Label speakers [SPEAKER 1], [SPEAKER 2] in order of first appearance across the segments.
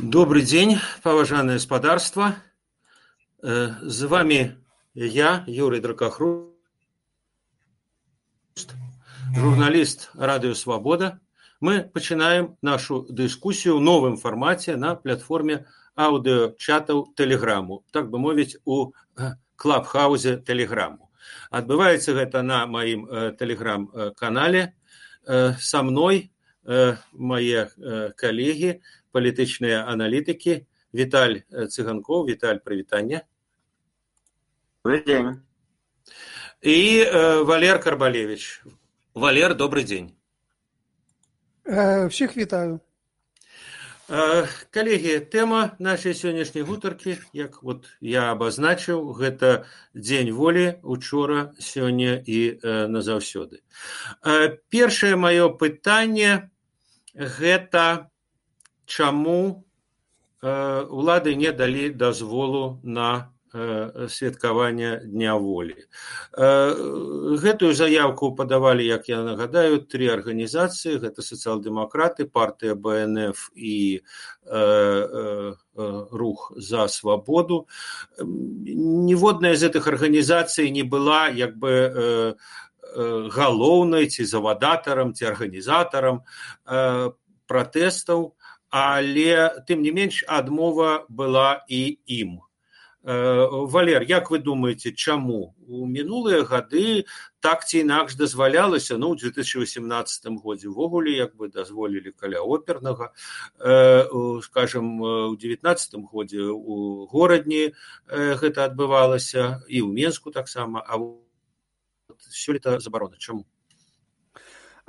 [SPEAKER 1] Добрый день, поважанное господарство. З вами я, Юрий Дракохруст, журналист Радио Свобода. Мы начинаем нашу дискуссию в новом формате на платформе аудиочатаў Телеграму, так бы мовіць у клабхаузе Телеграму. Адбываецца гэта на маім Телеграм-канале. Со мной мае калегі, палітычныя аналітыкі. Віталь цыганкоў Віталь прывітання
[SPEAKER 2] день.
[SPEAKER 1] І Валер Карбалевич Валер добрый дзень
[SPEAKER 3] всех вітаю.
[SPEAKER 1] Калегі тэма нашай сённяшняй гутаркі як вот я абазначыў гэта дзень волі учора сёння і назаўсёды. Першае маё пытанне гэта чаму улады не далі дазволу на святкаванне дня волі. Гэтую заявку падавалі як я нагадаю тры арганізацыі. Гэта сацыял-дэмакраты партыя бнф і рух за свабоду. Ніводная з гэтых арганізацый не была як бы галоўнай ці завадатарам ці арганізатарам пратэстаў але тым не менш адмова была і ім. Валер як вы думаеце чаму? У мінулыя гады так ці інакш дазвалялася ну ў 2018 годзе увогуле як бы дазволілі каля опернага. Скажем у девятнадцатым годзе у горадні гэта адбывалася і ў менску таксама а сёлета забарона. Чаму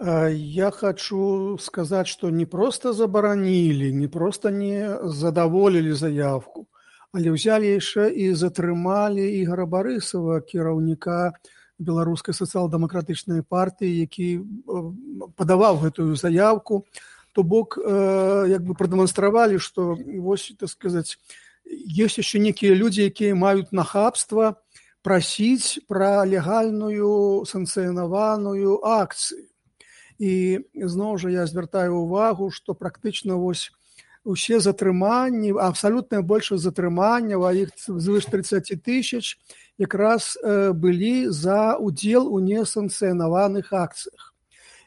[SPEAKER 3] Я хочу сказать, что не просто забаранілі, не просто не задаволілі заявку, але ўзялі яшчэ і затрымалі ігора барысава кіраўніка беларускай сацыял-дэмакратычнай партыі, які падаваў гэтую заявку, то бок як бы прадэманстравалі, што вось так сказаць ёсць яшчэ нейкія людзі, якія маюць нахабства прасіць пра легальную санкцыянаваную акцыю і зноў жа я звяртаю ўвагу што практычна вось усе затрыманні абсалютная большасць затрыманняў а іх звыш 30 тысяч якраз былі за удзел у несанкцыянаваных акцыях.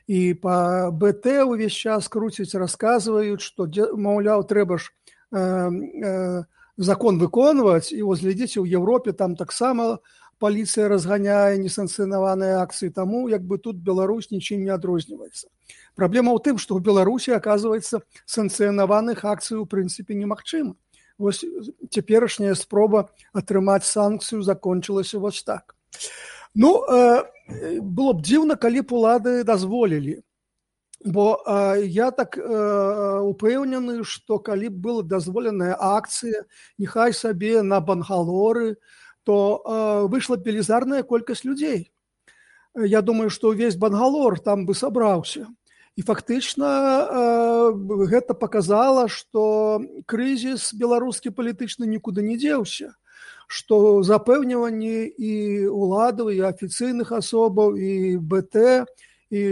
[SPEAKER 3] І па бт увесь час круціць расказваюць што маўляў трэба ж э, э, закон выконваць і вось глядзіце ў Еўропе там таксама паліцыя разганяе несанкцыянаваныя акцыі таму як бы тут Беларусь нічым не адрозніваецца праблема ў тым што ў беларусі оказывается санкцыянаваных акцый у прынцыпе немагчыма вось цяперашняя спроба атрымаць санкцыю закончылася вось так. Ну э, было б дзіўна калі б улады дазволілі бо э, я так э, упэўнены што калі б была дазволеная акцыя няхай сабе на бангалоры то э, выйшла велізарная колькасць людзей. Я думаю, што ўвесь бангалор там бы сабраўся. І фактычна э, гэта паказала, што крызіс беларускі палітычны нікуды не дзеўся, што запэўніванні і ўладаў і афіцыйных асобаў і БТ і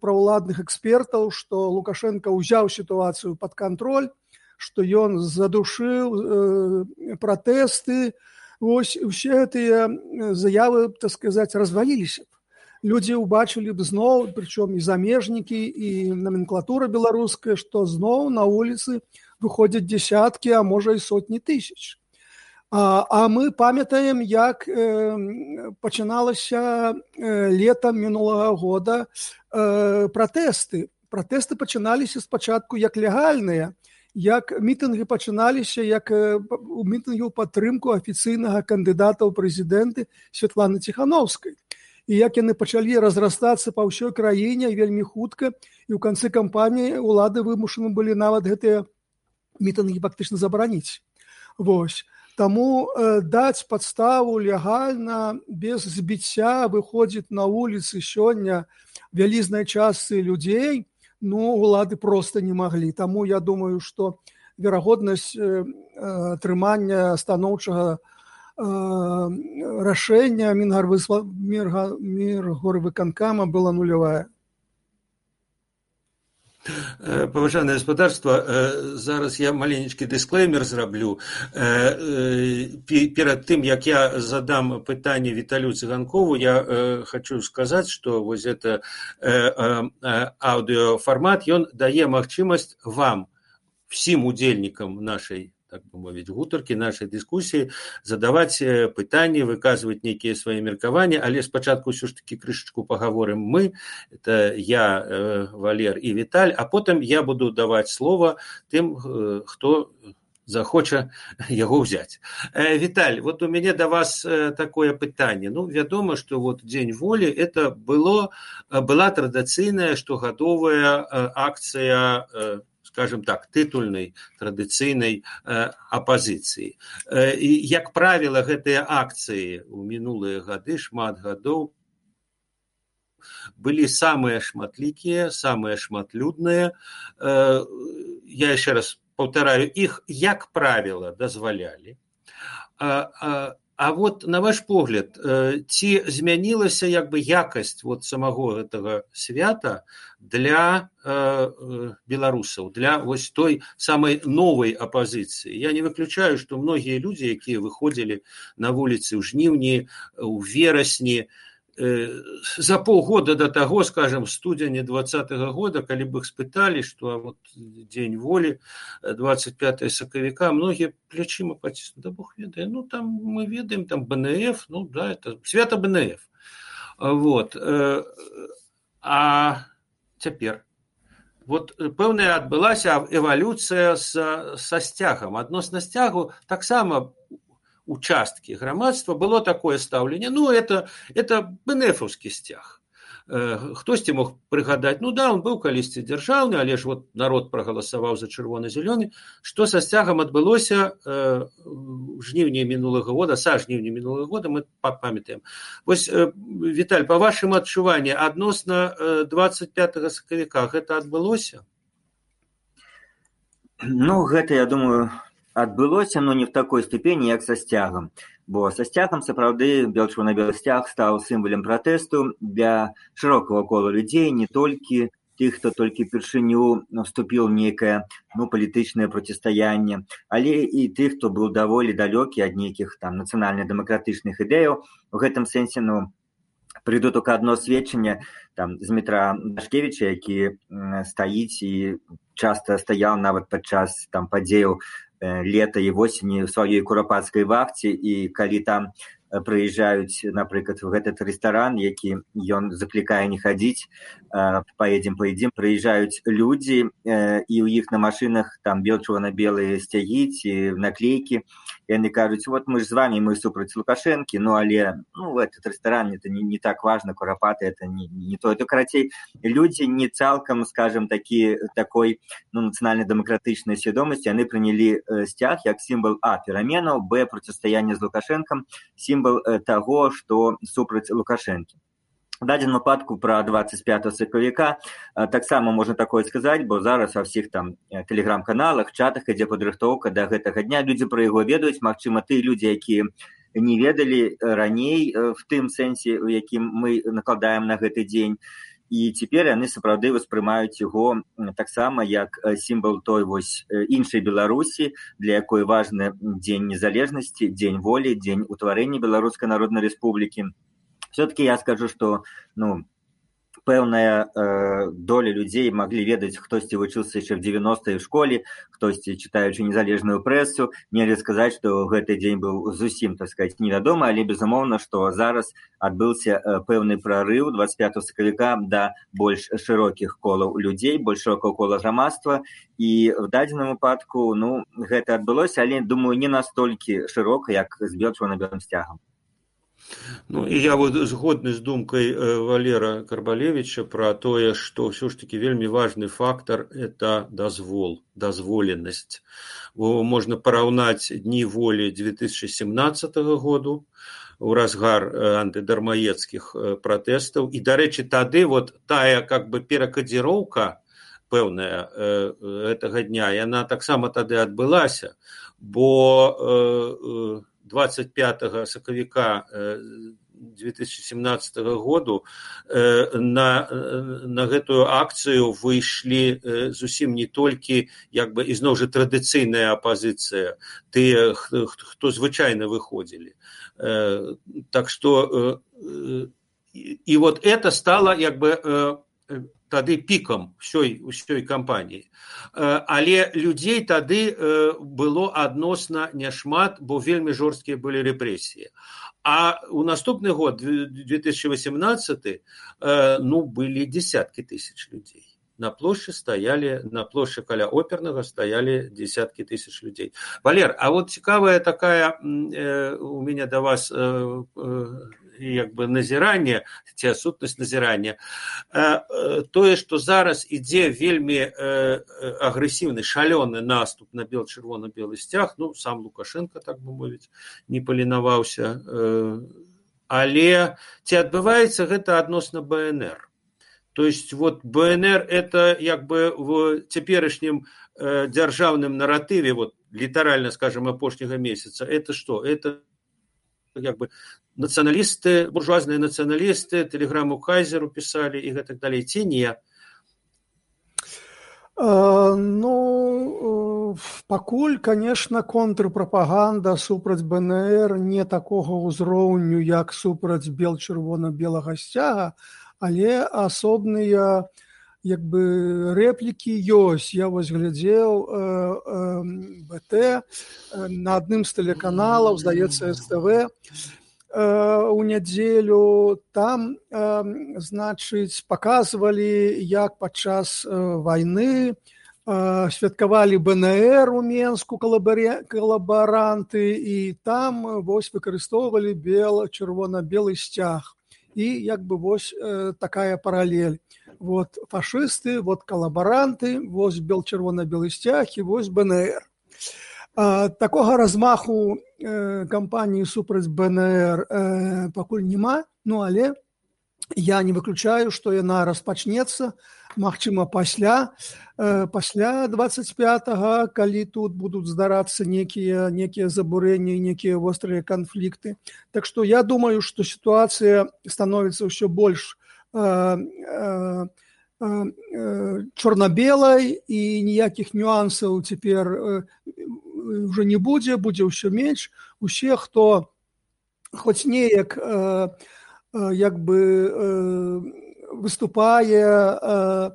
[SPEAKER 3] праўладных экспертаў, што Лукашенко ўзяў сітуацыю пад кантроль, што ён задушыў э, пратэсты, вось усе гэтыя заявы так сказаць разваліліся б. Людзі ўбачылі б зноў прычом і замежнікі і номенклатура беларуская што зноў на вуліцы выходзяць десяткі а можа і сотні тысяч а, а мы памятаем як э, пачыналася э, летом мінулага года э, пратэсты пратэсты пачыналіся спачатку як легальныя як мітынгі пачыналіся як у мітынгі ў падтрымку афіцыйнага кандыдата ў прэзідэнты Святланы ціхановскай і як яны пачалі разрастацца па ўсёй краіне вельмі хутка і ў канцы кампаніі улады вымушаны былі нават гэтыя мітынгі фактычна забараніць. Вось. Таму э, даць падставу легальна без збіцця выходзіць на вуліцы сёння вялізнай частцы людзей, ну улады просто не маглі. Таму я думаю что верагоднасць атрымання станоўчага рашэння мінгарвысла мірга мір горы выканкама была нулявая.
[SPEAKER 1] Э, паважанае гаспадарства зараз я маленечкі дысклеймер зраблю перад тым як я задам пытанне віталю цыганкову я хочу сказаць что вось это аўдыофармат ён дае магчымасць вам всім удзельнікам нашай так мовіць гутаркі нашай дыскусіі задаваць пытанні выказваць нейкія свае меркаванні. Але спачатку ўсё ж таки крышачку паговорым мы. Это я э, валер і віталь. А потым я буду даваць слова тым э, хто захоча яго ўзяць. Э, віталь вот у мяне да вас э, такое пытанне. Ну вядома что вот дзень волі это было была традыцыйная штогадовая э, акцыя э, скажем так тытульнай традыцыйнай апазіцыі. І як правіла гэтыя акцыі ў мінулыя гады шмат гадоў былі самыя шматлікія самыя шматлюдныя. Я яшчэ раз паўтараю іх як правіла дазвалялі А вот на ваш погляд ці змянілася як бы якасць вот самого гэтага свята для э, беларусаў для вось той самай новай апазіцыі? Я не выключаю што многія людзі якія выходзілі на вуліцы ў жніўні у верасні э, Э, за полгода до того, скажем, в студені 20 -го года, калі бы их спытали, что вот день воли, 25 соковика, многие плечима потиснули, да бог ведает, ну там мы ведаем, там БНФ, ну да, это свято БНФ. Вот. Э, а теперь вот пэўная адбылася эвалюцыя са, са сцягам адносна сцягу таксама участкі грамадства было такое стаўленне ну это это бнефаўскі сцяг э, хтосьці мог прыгадаць ну да он быў калісьці дзяржаўны але ж вот народ прагаласаваў за чырвоны зялёны што са сцягам адбылося э, жніўні мінулага года са жніўня мінулага года мы памятаем. Вось э, віталь по вашым адчуванні адносна 25 сакавіка гэта адбылося
[SPEAKER 2] ну гэта я думаю адбылося но не в такой ступені як са сцягам бо са сцягам сапраўды белчу на белы сцяг стаў сімвалем пратэсту для шырокага кола людзей не толькі тых хто толькі першыню вступіў нейкае ну палітычнае процістаянне але і тых хто быў даволі далёкі ад нейкіх там нацыянальна-дэмакратычных ідэяў. У гэтым сэнсе ну прыйду только одно сведчанне там з метра дашкевіча які стаіць і часта стаяў нават падчас там падзеяў лета і восені сваёй курапацкай вахце і калі там прыязджаюць напрыклад в гэтый рэстаран які ён заклікае не хадзіць поедем поедзем прыязджаюць людзі і ў іх на машинах там белчува на белые сцягі ці наклейки яны кажуць вот мы ж з вами мы супраць лукашэнкі ну але ну этот рэстаран это не, не так важно курапаты это не, не то это карацей людзі не цалкам скажем такі такой ну нацыянальна-дэмакратычнай свядомасці яны прынялі сцяг як сімвал а пераменаў б процістаяння з лукашэнкам сім сімвал э, таго што супраць лукашэнкі. Дадзен выпадку пра 25 сакавіка таксама можна такое сказаць бо зараз ва ўсіх там э, тэлеграм-каналах чатах ідзе падрыхтоўка да гэтага дня. Людзі пра яго ведаюць. Магчыма ты людзі якія не ведалі раней в тым сэнсе у якім мы накладаем на гэты дзень і цяпер яны сапраўды ўспрымаюць яго таксама як сімвал той вось іншай беларусі для якой важны дзень незалежнасці дзень волі дзень утварэння беларускай народнай рэспублікі. Все таки я скажу что ну пэўная э, доля людзей маглі ведаць хтосьці вучыўся яшчэ в 90 в школе хтосьці чытаючы незалежную прэсу нельга сказаць што гэты дзень быў зусім так сказать невядома але безумоўна што зараз адбыўся э, пэўны прарыў 25 сакавіка да больш шырокіх колаў людзей больш шырокого кола грамадства і в дадзеным выпадку ну гэта адбылося але думаю не настолькі шырока як збегчу на белым сцягам
[SPEAKER 1] Ну і я вот згодны з думкай э, Валера Карбалевича пра тое, што ўсё ж такі вельмі важны фактар это дазвол, дазволенасць. Бо можна параўнаць дні волі 2017 году у разгар э, антыдармаецкіх э, пратэстаў. І дарэчы, тады вот тая как бы перакадзіроўка пэўная гэтага дня яна таксама тады адбылася, бо 25 сакавіка 2017 году на, на гэтую акцыю выйшлі зусім не толькі як бы ізноў жа традыцыйная апазіцыя тыя хто звычайна выходзілі. Так что і вот это стало як бы тады пікам ўсёй усёй кампаніі. Але людзей тады было адносна няшмат бо вельмі жорсткія былі рэпрэсіі. А у наступны год 2018 ну былі десяткі тысяч людзей. На плошчы стаялі на плошчы каля опернага стаялі десяткі тысяч людзей. Валер а вот цікавая такая у меня да вас як бы назірання ці адсутнасць назірання тое што зараз ідзе вельмі агрэсіўны шалёны наступ на бел чырвона-белы сцяг ну сам лукашенко так бы мовіць не паленаваўся але ці адбываецца гэта адносна бнр то есть вот бнр это як бы в цяперашнім дзяржаўным наратыве вот літаральна скажем апошняга месяца это что? Это як бы нацыяналісты буржуазныя нацыяналісты тэлеграму кайзеру пісалі і гэтак далей ці не?
[SPEAKER 3] Ну пакуль конечно контрпрапаганда супраць бнр не такога ўзроўню як супраць бел чырвона-белага сцяга але асобныя як бы рэплікі ёсць. Я вось глядзеў э, э, бт на адным з тэлеканалаў здаецца ств у нядзелю там значыць паказвалі як падчас вайны святкавалі бнр у менску калабаре калабаранты і там вось выкарыстоўвалі бел чырвона-белы сцяг. І як бы вось такая паралель. Вот фашысты вот калабаранты вось бел чырвона-белы сцяг і вось бнр такога размаху э, кампаніі супраць бнр э, пакуль няма ну але я не выключаю што яна распачнецца магчыма пасля э, пасля 25 калі тут будуць здарацца некія некія забурэнні некія вострыя канфлікты так што я думаю што сітуацыя становіцца ўсё больш чорна-белай і ніякіх нюансаў цяпер уже не будзе будзе ўсё менш усе хто хоць неяк э, э, як бы э, выступае э,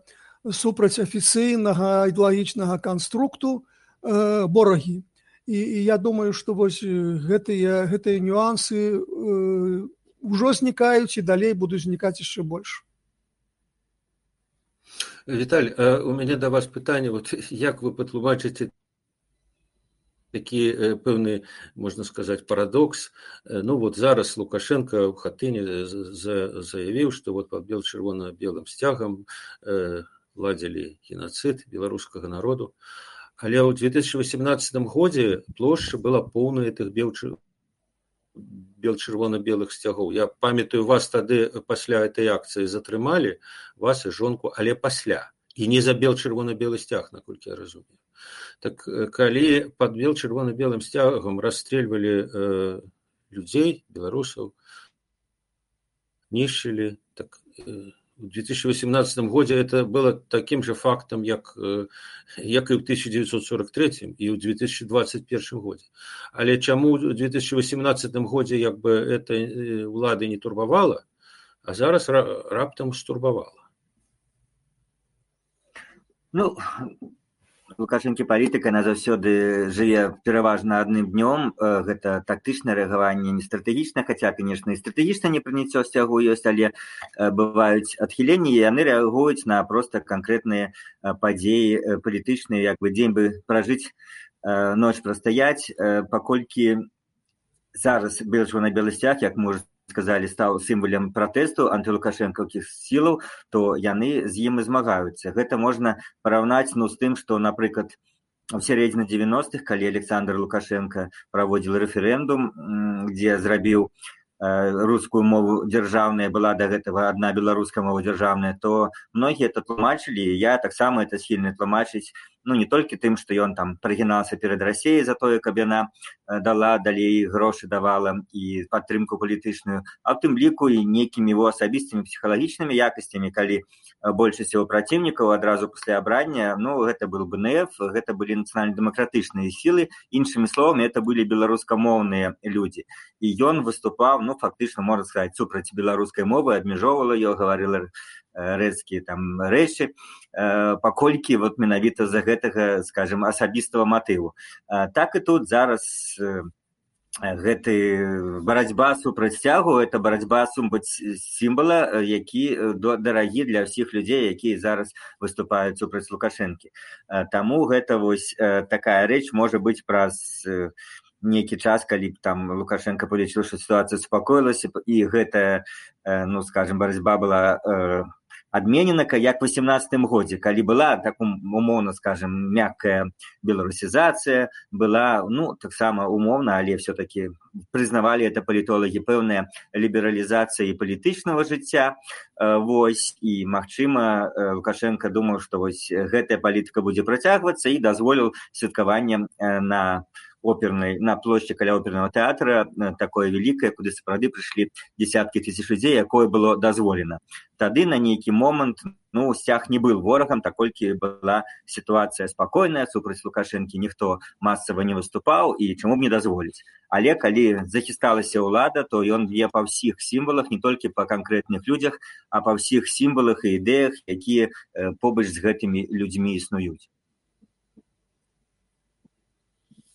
[SPEAKER 3] супраць афіцыйнага ідэалагічнага канструкту э, борагі і, і я думаю што вось гэтыя гэтыя нюансы э, ўжо знікаюць і далей будуць знікаць яшчэ больш
[SPEAKER 1] Віталь, у мяне да вас пытанне вот як вы патлумачыце такі пэўны можна сказаць парадокс. Ну вот зараз лукашенко ў хатыне заявіў што вот под бел чырвона-белым сцягам ладзілі геноцид беларускага народу. Але ў 2018 годзе плошча была поўная этих белчы бел чырвона-белых сцягоў. Я памятаю вас тады пасля этой акцыі затрымалі вас і жонку але пасля. І не забел чырвона-белы сцяг наколькі я разумею так калі под бел чырвона-белым сцягам расстрельвалі э, людзей беларусаў нішчылі так э, в 2018 годзе это было таким же фактом як як і ў 1943 і ў 2021 годзе. Але чаму у 2018 годзе як бы этой улады не турбавала а зараз раптам стурбавала?
[SPEAKER 2] Ну лукашэнкі палітыка на заўсёды жыве пераважна адным днём. Гэта тактычнае рэагаванне не стратэгічна хаця канешне і стратэгічна не прыняццё сцягу ёсць але бываюць адхіленні яны рэагуюць на проста канкрэтныя падзеі палітычныя як бы дзень бы пражыць ноч прастаяць. Паколькі зараз быў на белы сцяг як можа сказалі стаў сімвалем пратэсту антылукашэнкаўскіх сілаў то яны з ім і змагаюцца. Гэта можна параўнаць ну з тым што напрыклад в сярэдзіне девяностых калі александр лукашенко праводзіл рэферэндум дзе зрабіў рускую мову дзяржаўная была да гэтага адна беларуская мова дзяржаўная то многія это тлумачылі я таксама это схільны тлумачыць ну не толькі тым што ён там прыгінаўся перад рассеяй за тое каб яна дала далей грошы давала і падтрымку палітычную а тым ліку і нейкімі его асабістымі псіхалагічнымі якасцямі калі большасць его праціўнікаў адразу пасля абрання ну гэта был бнф гэта былі нацыянальна-дэмакратычныя сілы іншымі словамі это былі беларускамоўныя людзі і ён выступаў ну фактычна можна сказаць супраць беларускай мовы абмяжоўвала ее гаварыла рэдкія там рэчы паколькі вот менавіта за гэтага скажем асабістага матыву. Так і тут зараз гэты барацьба супраць цягу это барацьба сумбаць сімвала які дарагі для ўсіх людзей якія зараз выступаюць супраць лукашэнкі. Таму гэта вось такая рэч можа быць праз нейкі час калі б там лукашенко палічыў што сітуацыя супакоілася і гэтая ну скажем барацьба была адменена як восемнадцатым годзе калі была так умоўна скажем мяккая беларусізацыя была ну таксама умоўна але все таки прызнавалі это палітолагі пэўная лібералізацыя палітычнага жыцця. Вось і магчыма лукашенко думаў што вось гэтая палітыка будзе працягвацца і дазволіў святкаванне на опернай на плошчы каля оперного тэатра такое вялікае куды сапраўды прыйшлі десяткі тысяч людзей якое было дазволена тады на нейкі момант ну сцяг не был ворагам таколькі была сітуацыя спакойная супраць лукашэнкі ніхто масава не выступаў і чаму б не дазволіць. Але калі захісталася ўлада то ён б'е па ўсіх сімвалах не толькі па канкрэтных людзях а па ўсіх сімвалах і ідэях якія побач з гэтымі людзьмі існуюць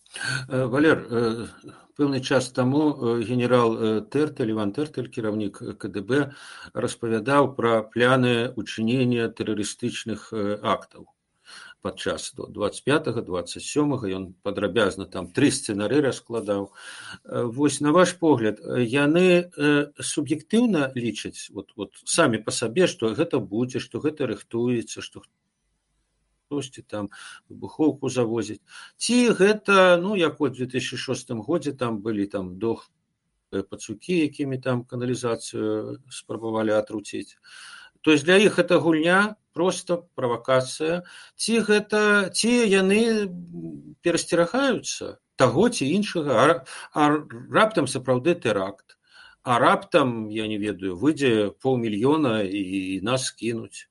[SPEAKER 1] Э, валер э, пэўны час таму э, генерал тэртель иван тэртель кіраўнік кДб распавядаў пра пляны учынення тэрарыстычных актаў. Падчас до двадцать пятого двадцать сёмага ён падрабязна там тры сцэнары раскладаў. Вось на ваш погляд яны суб'ектыўна лічаць вот вот самі па сабе што гэта будзе што гэта рыхтуецца што хтосьці там выбухоўку завозіць. Ці гэта ну як тысячи шестым годзе там былі там дох пацукі якімі там каналізацыю спрабавалі атруціць. То есть для іх это гульня просто правакацыя. Ці гэта ці яны перасцерагаюцца таго ці іншага а, а раптам сапраўды тэракт а раптам я не ведаю выйдзе паўмільёна і нас скінуць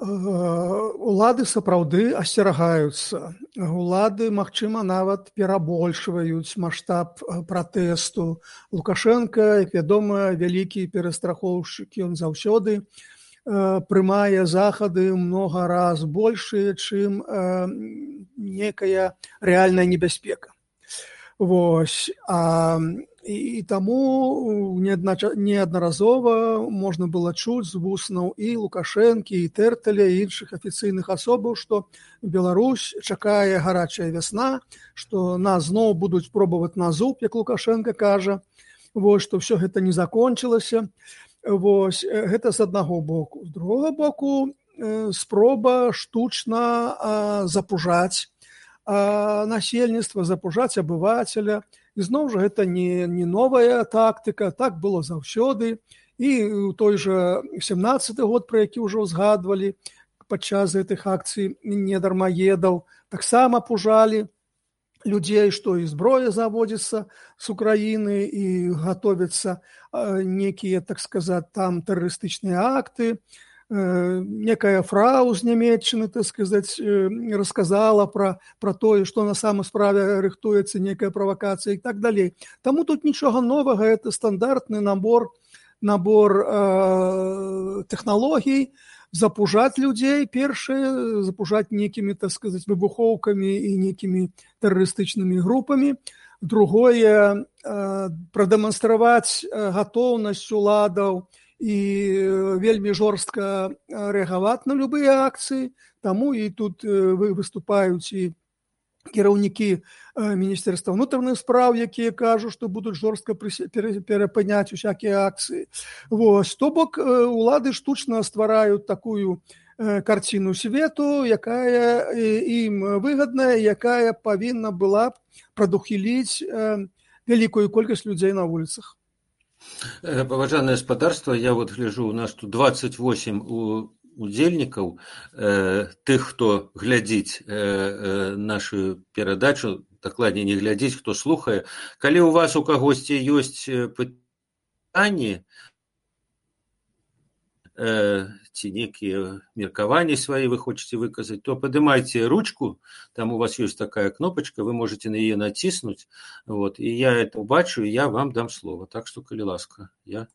[SPEAKER 3] улады сапраўды асцерагаюцца. Улады магчыма нават перабольшваюць маштаб пратэсту. Лукашенко як вядома вялікі перастрахоўшчык ён заўсёды прымае захады много раз большыя чым некая рэальная небяспека. Вось а і таму неаднаразова можна было чуць з вуснаў і лукашэнкі і тэрталя іншых афіцыйных асобаў што Беларусь чакае гарачая вясна што нас зноў будуць пробаваць на зуб як лукашенко кажа. Вось што ўсё гэта не закончылася вось гэта з аднаго боку. З другога боку спроба штучна запужаць насельніцтва запужаць абывацеля ізноў жа гэта не, не новая тактыка так было заўсёды. І той жа семнадцаты год про які ўжо ўзгадвалі падчас гэтых акцый недармаедаў таксама пужалі людзей што і зброя заводзіцца з украіны і гатовяцца некія так сказаць там тэрарыстычныя акты некая фрау з нямецчыны так сказаць рассказала пра пра тое што на самой справе рыхтуецца некая правакацыя і так далей таму тут нічога новага это стандартны набор набор э, тэхналогій запужаць людзей першае запужаць нейкімі так сказаць выбухоўкамі і нейкімі тэрарыстычнымі групамі другое э, прадэманстраваць гатоўнасць уладаў і вельмі жорстка рэагаваць на любыя акцыі. Таму і тут вы выступаюць і кіраўнікі міністэрства ўнутраных спраў якія кажуць што будуць жорстка перапыняць усякія акцыі. Вось то бок улады штучна ствараюць такую карціну свету якая ім выгадная якая павінна была прадухіліць вялікую колькасць людзей на вуліцах
[SPEAKER 1] Паважанае гаспадарства, я вот гляжу, у нас тут 28 у удзельнікаў тых хто глядзіць нашу перадачу дакладней не глядзець хто слухае калі у вас у кагосьці ёсць пытанні ці нейкія меркаванні свае вы хочаце выказаць то падымайце ручку там у вас ёсць такая кнопачка вы можете на яе націснуць вот і я это убачу я вам дам слова так что калі ласка я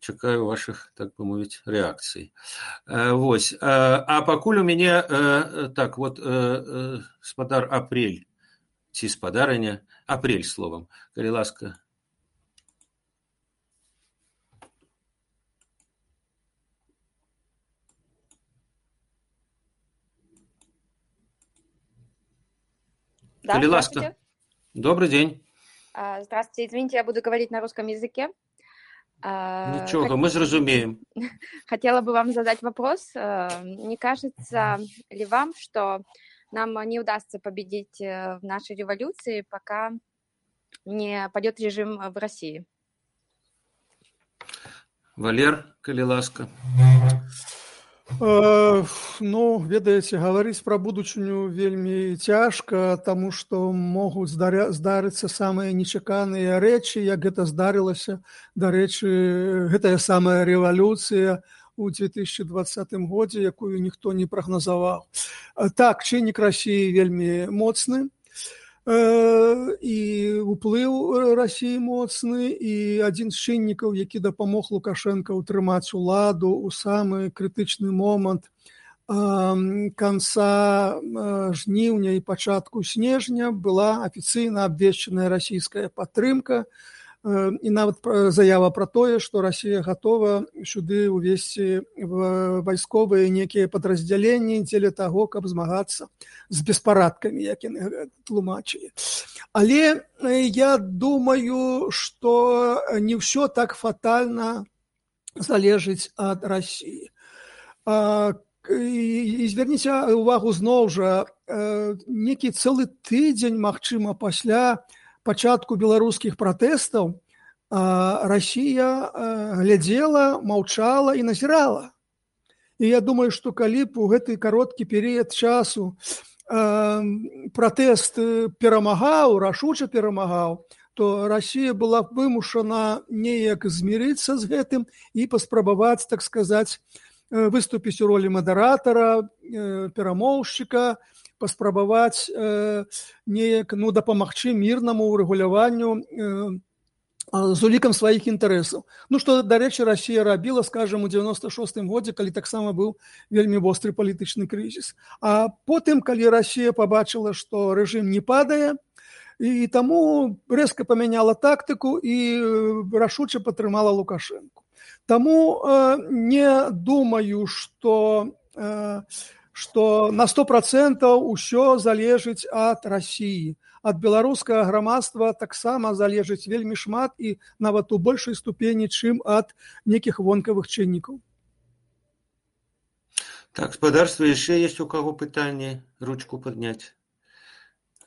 [SPEAKER 1] чакаю ваших так бы мовіць рэакцый вось а пакуль у мяне так вот спадар апрель ці спадарыня апрель словам калі ласка
[SPEAKER 4] Да,
[SPEAKER 1] Коли ласка. Добрый день.
[SPEAKER 4] А, Здравствуйте, извините, я буду говорить на русском языке. А,
[SPEAKER 1] Ничего,
[SPEAKER 4] хот-
[SPEAKER 1] мы зразумеем.
[SPEAKER 4] Хотела бы вам задать вопрос. Э, Не кажется ли вам, что нам не удастся победить э, в нашей революции, пока не падет режим в России?
[SPEAKER 1] Валер, калі ласка.
[SPEAKER 3] Э, Ну, ведаеце, гаварыць пра будучыню вельмі цяжка, таму што могуць здаря- здарыцца самыя нечаканыя рэчы, як гэта здарылася. Дарэчы, гэтая самая рэвалюцыя ў 2020 годзе, якую ніхто не прагназаваў. Э, Так, чыннік рассіі вельмі моцны. Э, і ўплыў рассіі моцны і адзін з чыннікаў які дапамог лукашенко ўтрымаць уладу ў самы крытычны момант канца э, жніўня і пачатку снежня была афіцыйна абвешчаная расійская падтрымка Э, і нават пра- заява пра тое што расія гатова сюды ўвесці вайсковыя некія падраздзяленні дзеля таго каб змагацца з беспарадкамі як яны гэ- тлумачылі але э, я думаю што не ўсё так фатальна залежыць ад рассіі А, к- і, звярніце увагу зноў жа э, некі цэлы тыдзень магчыма пасля пачатку беларускіх пратэстаў Расія глядзела маўчала і назірала. І я думаю што калі б у гэты кароткі перыяд часу пратэст э, перамагаў рашуча перамагаў то Расія была б вымушана неяк змірыцца з гэтым і паспрабаваць так сказаць э, выступіць у ролі мадэратара э, перамоўшчыка паспрабаваць э, неяк ну дапамагчы мірнаму ўрэгуляванню э, з улікам сваіх інтарэсаў. Ну што дарэчы Расія рабіла скажем у 96 годзе калі таксама быў вельмі востры палітычны крызіс. А потым калі Расія пабачыла што рэжым не падае і таму рэзка памяняла тактыку і э, рашуча падтрымала лукашэнку. Таму э, не думаю што э, што на сто процентаў усё залежыць ад рассіі ад беларускага грамадства таксама залежыць вельмі шмат і нават у большай ступені чым ад нейкіх вонкавых чыннікаў
[SPEAKER 1] Так, спадарства, яшчэ есть у каго пытанне ручку падняць.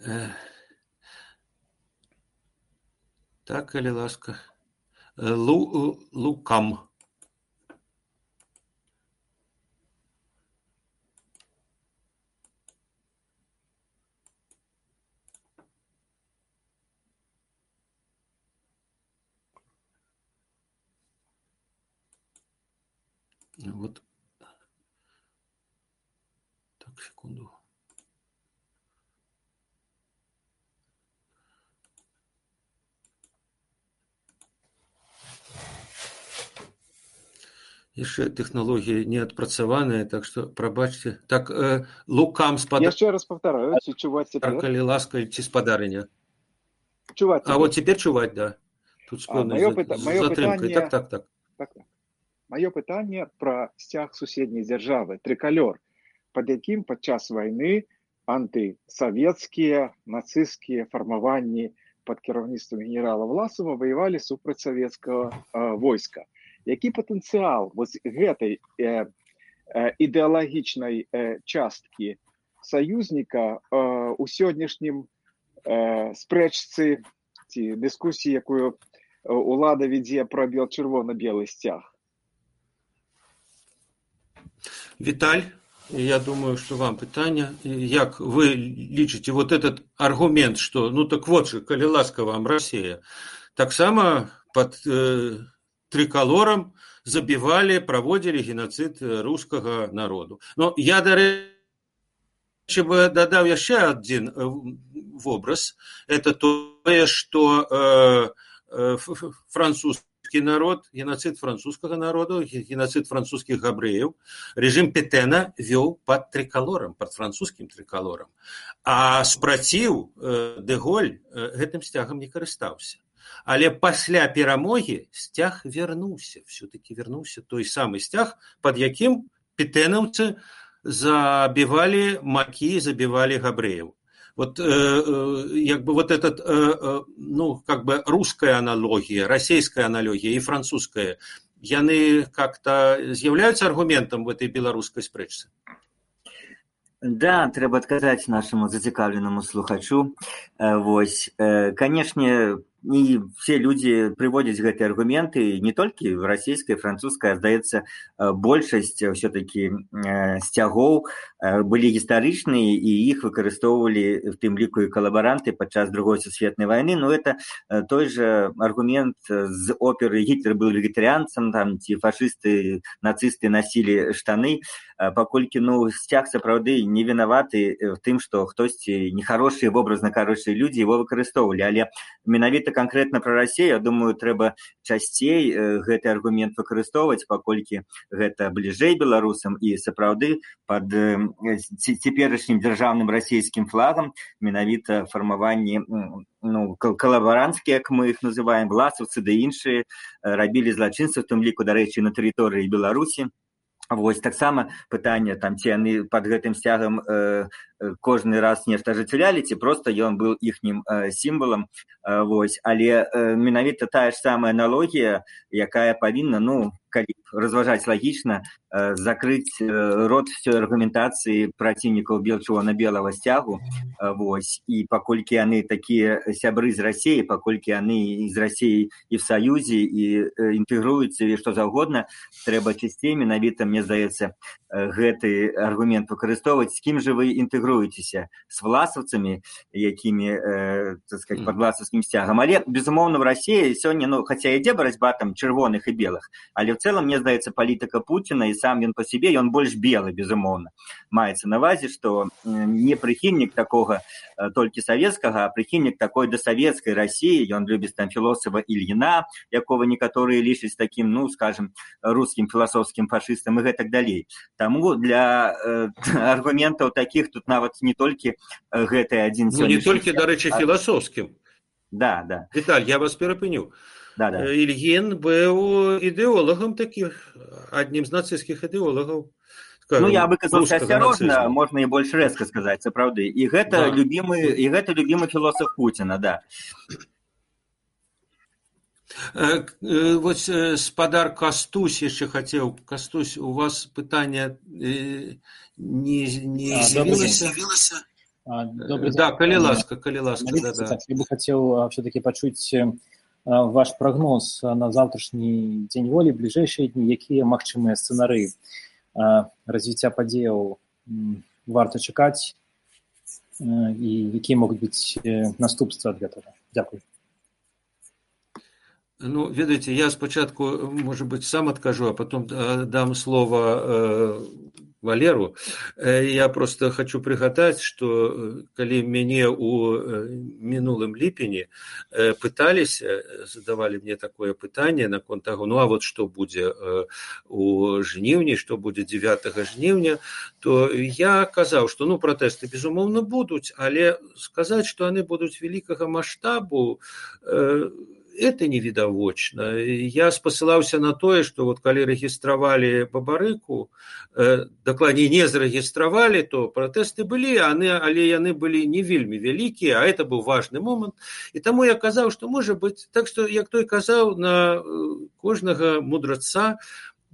[SPEAKER 1] Э, Так, калі ласка. Лу, лукам. Вот. Так, секунду. Яшчэ тэхналогія не адпрацаваная, так што прабачце. Так э, лукам спадар,
[SPEAKER 5] Яшчэ раз паўтараю, ці чуваць цяпер?
[SPEAKER 1] калі ласка, ці спадарыня.
[SPEAKER 5] Чуваць
[SPEAKER 1] А вот цяпер чуваць, да. Тут з
[SPEAKER 5] А,
[SPEAKER 1] пэўнай
[SPEAKER 5] маё
[SPEAKER 1] за-
[SPEAKER 5] пыта-
[SPEAKER 1] з
[SPEAKER 5] маё
[SPEAKER 1] затрымкай.
[SPEAKER 5] пытанне-
[SPEAKER 1] Так, так, так.
[SPEAKER 5] Так, так. Маё пытанне пра сцяг суседняй дзяржавы, трыкалёр, пад якім падчас вайны антысавецкія, нацысцкія фармаванні пад кіраўніцтвам генерала Власова ваявалі супраць савецкага э, войска. Які патэнцыял вось гэтай э, э, ідэалагічнай э, часткі саюзніка э, у сённяшнім э, спрэчцы ці дыскусіі, якую э, улада вядзе пра бел чырвона-белы сцяг.
[SPEAKER 1] Виталь, я думаю, что вам питание. Як вы лічыце вот этот аргумент, что ну так вот же, коли ласка вам Россия, так само под э, триколором забивали, проводили геноцид русского народу. Но я, дарэчы, бы дадаў яшчэ один э, образ. Это то, что э, э, француз французский народ, геноцид французского народа, геноцид французских габреев, режим Петена вел под триколором, под французским триколором. А спротив э, Деголь э, этим стягом не карыстаўся. Але пасля перамогі сцяг вярнуўся, все-таки вярнуўся той самы сцяг, под якім петэнаўцы забівалі макі, забівалі габреев. Вот, э, э, как бы вот этот, э, ну, как бы русская аналогия, российская аналогия и французская, яны как-то являются аргументом в этой белорусской спрэчцы?
[SPEAKER 2] Да, трэба адказаць нашаму зацікаўленаму слухачу. Вось, канешне, і все людзі прыводзяць гэтыя аргументы не толькі в расійскай французскай здаецца большасць все таки сцягоў былі гістарычныя і іх выкарыстоўвалі в тым ліку і калабаранты падчас другой сусветнай войны. Но это той же аргумент з оперы гітлер был вегетарыянцам там ці фашысты нацысты насілі штаны. Паколькі ну сцяг сапраўды не вінаваты в тым што хтосьці нехарошыя вобразна карочыя людзі его выкарыстоўвалі але менавіта конкретно про Россию, я думаю трэба часцей э, гэты аргумент выкарыстоўваць паколькі гэта бліжэй беларусам і сапраўды под цяперашнім дзяржаўным расійскім флагам менавіта фармаванне ну, калабаранцкія як мы іх называем власаўцы ды іншыя э, рабілі злачынства в тым ліку дарэчы на тэрыторыі беларусі Вось таксама пытанне там ці яны под гэтым сцягам э, кожны раз нешта ажыццялялі ці просто ён быў іхнім э, сімвалам. Э, вось але э, менавіта тая ж самая аналогія якая павінна ну калі разважаць лагічна э, закрыць э, рот всёй аргументацыі праціўнікаў белчого на белого сцягу э, вось і паколькі яны такія сябры з рассіі паколькі яны з рассіі і в саюзе і інтэгруюцца і што заўгодна трэба чысцей менавіта мне здаецца гэты аргумент выкарыстоўваць з кім жа вы інтэгруецеся з власаўцамі якімі э, сказать, под власаўскім сцягам але безумоўна в рассіі сёння ну хаця ідзе барацьба там чырвоных і белых але в цэлым мне здаецца палітыка Пуціна і сам ён па сябе ён больш белы безумоўна маецца на вазе што не прыхільнік такога толькі савецкага а прыхільнік такой дасавецкай рассіі ён любіць там філосафа ільіна якога некаторыя лічаць такім ну скажем рускім філасофскім фашыстам і гэтак далей. Таму для э, аргументаў таких тут нават не толькі гэты адзін
[SPEAKER 1] ну, не толькі дарэчы філасофскім
[SPEAKER 2] да да.
[SPEAKER 1] Віталь я вас перапыню
[SPEAKER 2] да, да.
[SPEAKER 1] Ільін быў ідэолагам такіх аднім з нацысцкіх ідэолагаў
[SPEAKER 2] ну я бы казаў асцярожна можна і больш рэзка сказаць сапраўды і гэта да. любімы і гэта любімы філосаф Пуціна да.
[SPEAKER 1] Вось спадар кастусь яшчэ хацеў кастусь у вас пытанне не, не з'явілася да калі ласка калі ласка да, да.
[SPEAKER 6] я бы хацеў все-таки пачуць ваш прагноз на заўтрашні дзень волі бліжэйшыя дні якія магчымыя сцэнары развіцця падзеяў варта чакаць і якія могуць быць наступствы ад гэтага дзякуй
[SPEAKER 1] ну ведаеце я спачатку может быть сам адкажу а потом дам слово Валеру. Э, я просто хочу прыгадаць, што э, калі мяне ў э, мінулым ліпені пыталіся, задавалі мне такое пытанне наконт таго, ну а вот што будзе у жніўні, што будзе 9 жніўня, то я казаў, што ну пратэсты безумоўна будуць, але сказаць, што яны будуць вялікага маштабу, это невідавочна я спасылаўся на тое што вот калі рэгістравалі бабарыку э, дакладней не зарэгістравалі то пратэсты былі яны але яны былі не вельмі вялікія а это быў важны момант. І таму я казаў што можа быць так што як той казаў на э, кожнага мудраца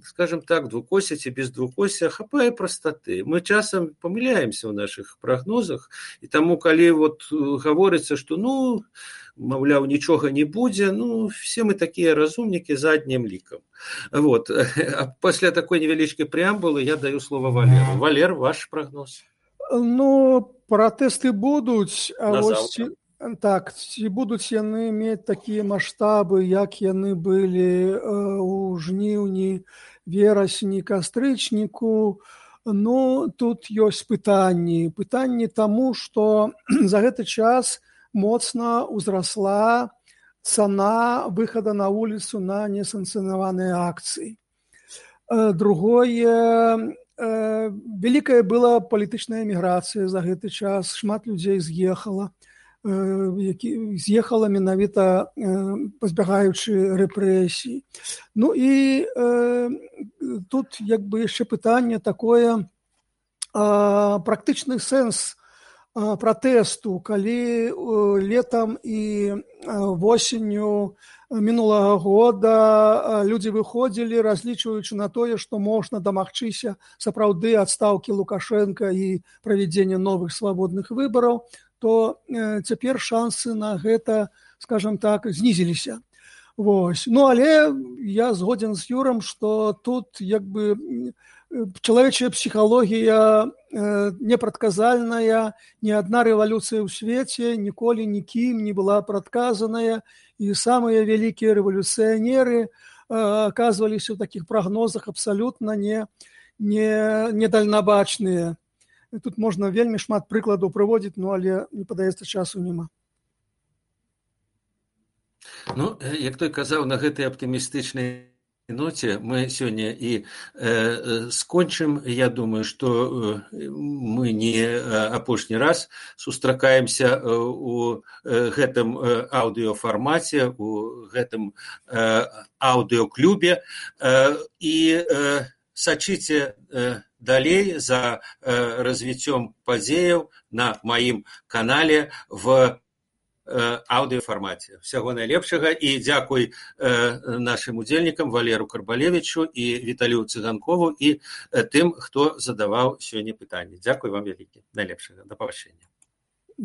[SPEAKER 1] скажем так двукося ці без двукося хапае прастаты мы часам памыляемся ў наших прогнозах і таму калі вот гаворыцца что ну маўляў нічога не будзе ну все мы такія разумнікі заднім лікам вот. Пасля такой невялічкай преамбулы я даю слово валеру. Валер ваш прогноз.
[SPEAKER 3] Ну пратэсты будуць а вось так ці будуць яны мець такія маштабы як яны былі ў жніўні верасні кастрычніку ну тут ёсць пытанні. Пытанні таму што за гэты час моцна ўзрасла цана выхада на вуліцу на несанкцыянаваныя акцыі. Другое вялікая была палітычная эміграцыя за гэты час шмат людзей з'ехала які з'ехала менавіта пазбягаючы рэпрэсій. Ну і э, тут як бы яшчэ пытанне такое практычны сэнс пратэсту калі летам і восенню мінулага года людзі выходзілі разлічваючы на тое што можна дамагчыся сапраўды адстаўкі лукашенко і правядзення новых свабодных выбараў то цяпер шансы на гэта скажем так знізіліся. Вось. Ну але я згодзін з юрам что тут як бы чалавечая псіхалогія непрадказальная ні адна рэвалюцыя ў свеце ніколі нікім не была прадказаная і самыя вялікія рэвалюцыянеры оказываліся ў такіх прагнозах абсалютна не не недальнабачныя тут можна вельмі шмат прыкладаў прыводзіць ну але не падаецца часу няма.
[SPEAKER 1] Ну як той казаў на гэтай аптымістычнай ноце мы сёння і э, скончым. Я думаю што мы не апошні раз сустракаемся у гэтым аўдыёфармаце у гэтым аўдыёклубе э, і э, сачыце э, далей за э, развіццём падзеяў на маім канале в аўдыёфармаце усяго найлепшага і дзякуй э, нашым удзельнікам валеру карбалевичу і віталю цыганкову і э, тым хто задаваў сёння пытанні дзякуй вам вялікі найлепшага да павышэння